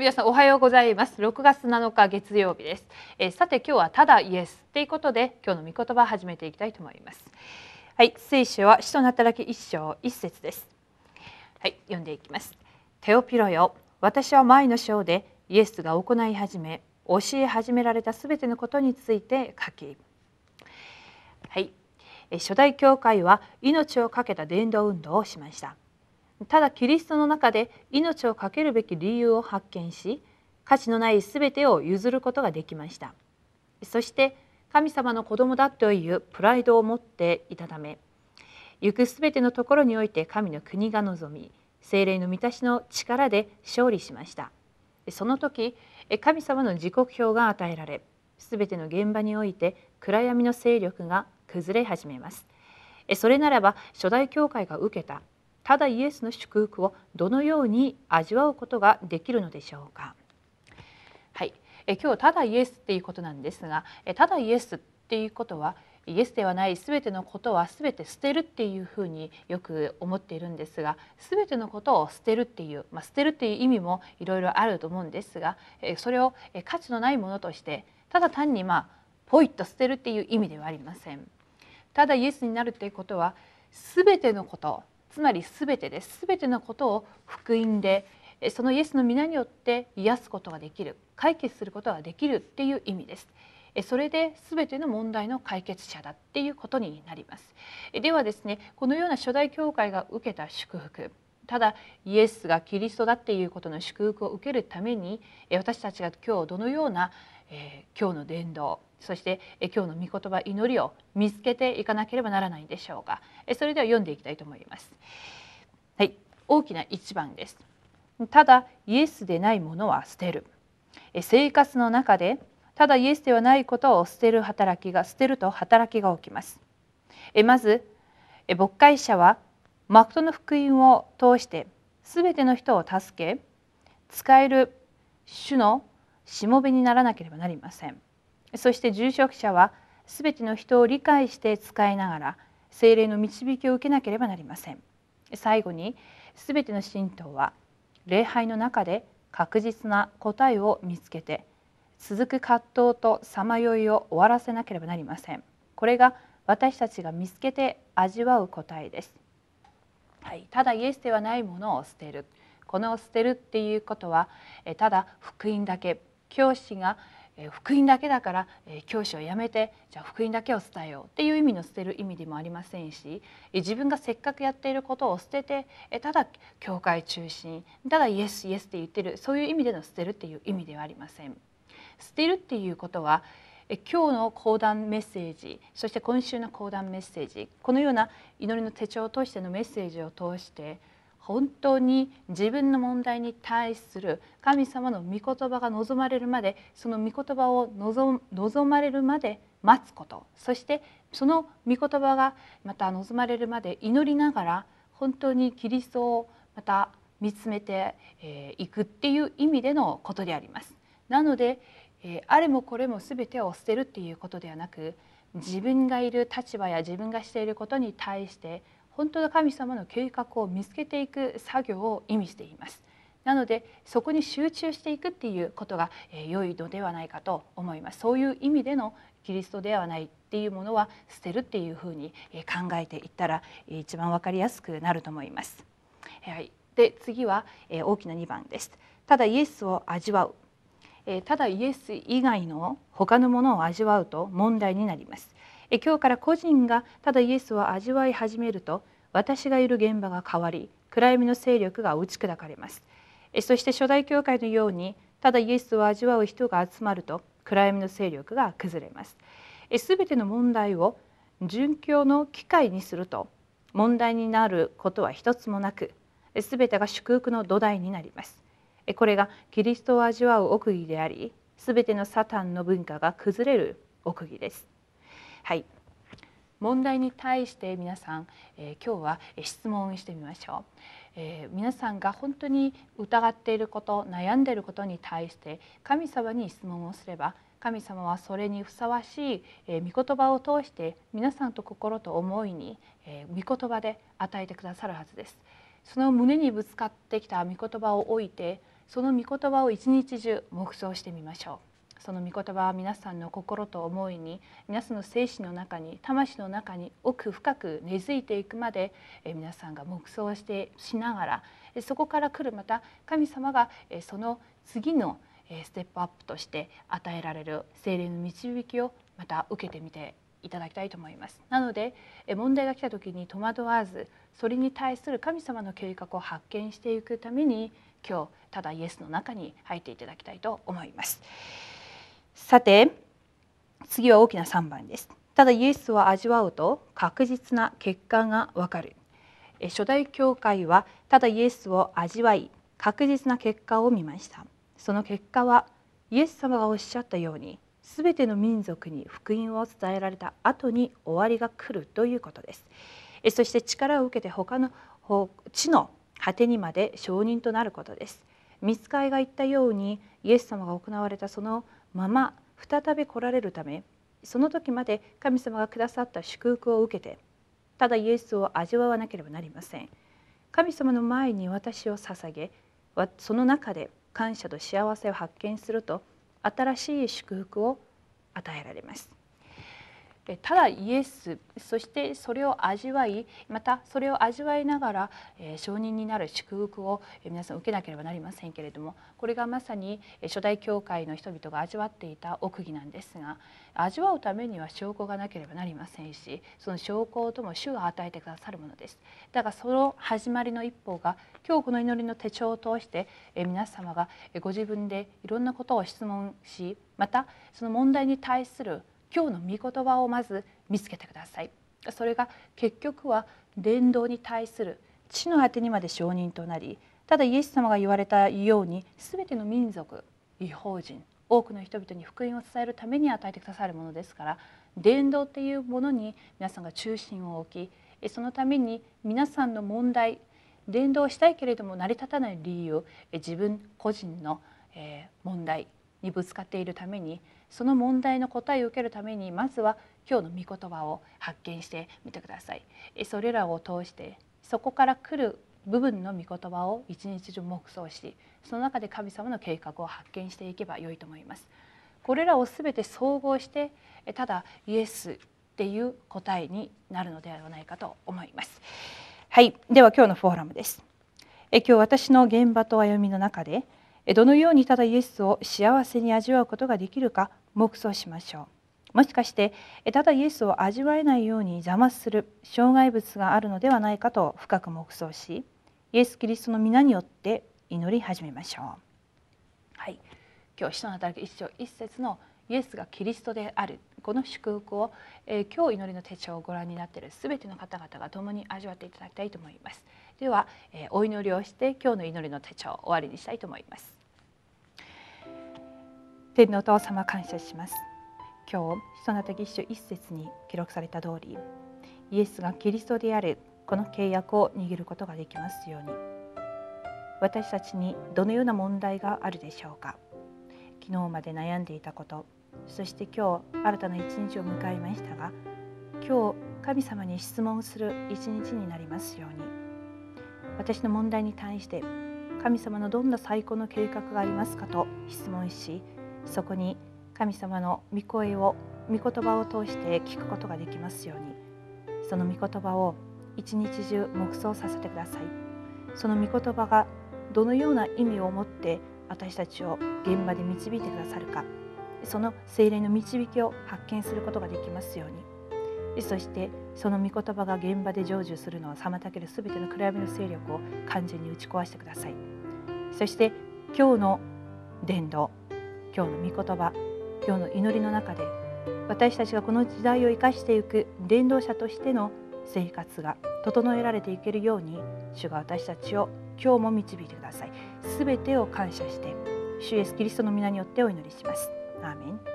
皆さんおはようございます。6月7日月曜日です、えー、さて今日はただイエスということで今日の御言葉を始めていきたいと思います。はい聖書は使徒の働き一章一節です。はい読んでいきます。テオピロよ私は前の章でイエスが行い始め教え始められたすべてのことについて書き。はい初代教会は命を懸けた伝道運動をしました。ただキリストの中で命を懸けるべき理由を発見し価値のない全てを譲ることができました。そして神様の子供だというプライドを持っていたため行くすべてのところにおいて神の国が望み精霊の満たしの力で勝利しました。その時神様の時刻表が与えられすべての現場において暗闇の勢力が崩れ始めます。それならば初代教会が受けたただイエスの祝福をどのように味わうことができるのでしょうか？はい、え今日ただイエスっていうことなんですがえただイエスっていうことはイエスではない全てのことは全て捨てるっていうふうによく思っているんですが全てのことを捨てるっていう、まあ、捨てるっていう意味もいろいろあると思うんですがそれを価値のないものとしてただ単にまあポイッと捨てるっていう意味ではありません。ただイエスになるっていうことは全てのことつまり全てです全てのことを福音でそのイエスの皆によって癒すことができる解決することができるっていう意味です。それで全ての問題の解決者だっていうことになります。ではですねこのような初代教会が受けた祝福ただイエスがキリストだっていうことの祝福を受けるために私たちが今日どのような、えー、今日の伝道そしてえ今日の御言葉祈りを見つけていかなければならないんでしょうか。それでは読んでいきたいと思います。はい。大きな一番です。ただイエスでないものは捨てる。え生活の中でただイエスではないことを捨てる働きが捨てると働きが起きます。えまずえ牧会者は誠の福音を通してすべての人を助け使える主のしもべにならなければなりません。そして住職者は全ての人を理解して使いながら精霊の導きを受けなければなりません。最後に全ての信徒は礼拝の中で確実な答えを見つけて続く葛藤とさまよいを終わらせなければなりません。これが私たちが見つけて味わう答えです、はい、ただイエスではないものを捨てる。この捨てるっていうことはただ福音だけ教師が福音だけだから教師をやめてじゃあ福音だけを伝えようっていう意味の捨てる意味でもありませんし自分がせっかくやっていることを捨ててただ教会中心ただイエスイエスって言ってるそういう意味での捨てるっていう意味ではありません。捨てるっていうことは今日の講談メッセージそして今週の講談メッセージこのような祈りの手帳を通してのメッセージを通して本当に自分の問題に対する神様の御言葉が望まれるまでその御言葉を望まれるまで待つことそしてその御言葉がまた望まれるまで祈りながら本当にキリストをまた見つめていくっていう意味でのことであります。なのであれもこれも全てを捨てるっていうことではなく自分がいる立場や自分がしていることに対して本当の神様の計画を見つけていく作業を意味しています。なのでそこに集中していくっていうことが良いのではないかと思います。そういう意味でのキリストではないっていうものは捨てるっていうふうに考えていったら一番分かりやすくなると思います。はい、で次は大きな2番です。ただイエスを味わう。ただイエス以外の他のものを味わうと問題になります。今日から個人がただイエスを味わい始めると私がいる現場が変わり暗闇の勢力が打ち砕かれます。そして初代教会のようにただイエスを味わう人が集まると暗闇の勢力が崩れます。すべての問題を殉教の機会にすると問題になることは一つもなくすべてが祝福の土台になります。これがキリストを味わう奥義でありすべてのサタンの文化が崩れる奥義です。はい。問題に対して皆さん、えー、今日は質問してみましょう、えー、皆さんが本当に疑っていること悩んでいることに対して神様に質問をすれば神様はそれにふさわしい、えー、御言葉を通して皆さんと心と思いに、えー、御言葉で与えてくださるはずです。その胸にぶつかってきた御言葉を置いてその御言葉を一日中黙想してみましょう。その御言葉は皆さんの心と思いに皆さんの精神の中に魂の中に奥深く根付いていくまで皆さんが黙想してしながらそこから来るまた神様がその次のステップアップとして与えられる精霊の導きをまた受けてみていただきたいと思います。なので問題が来た時に戸惑わずそれに対する神様の計画を発見していくために今日ただイエスの中に入っていただきたいと思います。さて次は大きな3番です。ただイエスを味わうと確実な結果がわかる。初代教会はただイエスを味わい確実な結果を見ました。その結果はイエス様がおっしゃったようにすべての民族に福音を伝えられた後に終わりが来るということです。そして力を受けて他の地の果てにまで承認となることです。見つかいが言ったようにイエス様が行われたそのまま再び来られるためその時まで神様がくださった祝福を受けてただイエスを味わわなければなりません。神様の前に私を捧げその中で感謝と幸せを発見すると新しい祝福を与えられます。ただイエスそしてそれを味わいまたそれを味わいながら、え証人になる祝福を皆さん受けなければなりませんけれどもこれがまさに初代教会の人々が味わっていた奥義なんですが味わうためには証拠がなければなりませんしその証拠とも主が与えてくださるものです。だからその始まりの一歩が今日この祈りの手帳を通して皆様がご自分でいろんなことを質問しまたその問題に対する今日の御言葉をまず見つけてください。それが結局は伝道に対する地の果てにまで承認となりただイエス様が言われたように全ての民族違法人多くの人々に福音を伝えるために与えてくださるものですから伝道っていうものに皆さんが中心を置きそのために皆さんの問題伝道したいけれども成り立たない理由自分個人の問題にぶつかっているためにその問題の答えを受けるためにまずは今日の御言葉を発見してみてください。それらを通してそこから来る部分の御言葉を一日中黙想しその中で神様の計画を発見していけばよいと思います。これらをすべて総合してただイエスっていう答えになるのではないかと思います。はい。では今日のフォーラムです。え今日私の現場と歩みの中でどのようにただイエスを幸せに味わうことができるか黙想しましょう。もしかしてただイエスを味わえないように邪魔する障害物があるのではないかと深く黙想しイエス・キリストの皆によって祈り始めましょう。はい。今日使徒の働き一章一節のイエスがキリストであるこの祝福を、えー、今日祈りの手帳をご覧になっている全ての方々が共に味わっていただきたいと思います。では、えー、お祈りをして今日の祈りの手帳を終わりにしたいと思います。天のお父様感謝します。今日人の時一章一節に記録された通りイエスがキリストであるこの契約を握ることができますように。私たちにどのような問題があるでしょうか。昨日まで悩んでいたことそして今日新たな一日を迎えましたが今日神様に質問する一日になりますように。私の問題に対して神様のどんな最高の計画がありますかと質問しそこに神様の御声を御言葉を通して聞くことができますように。その御言葉を一日中黙想させてください。その御言葉がどのような意味を持って私たちを現場で導いてくださるか。その精霊の導きを発見することができますように。そしてその御言葉が現場で成就するのを妨げる全ての暗闇の勢力を完全に打ち壊してください。そして今日の伝道。今日の御言葉今日の祈りの中で私たちがこの時代を生かしていく伝道者としての生活が整えられていけるように主が私たちを今日も導いてください。すべてを感謝して主イエスキリストの皆によってお祈りします。アーメン。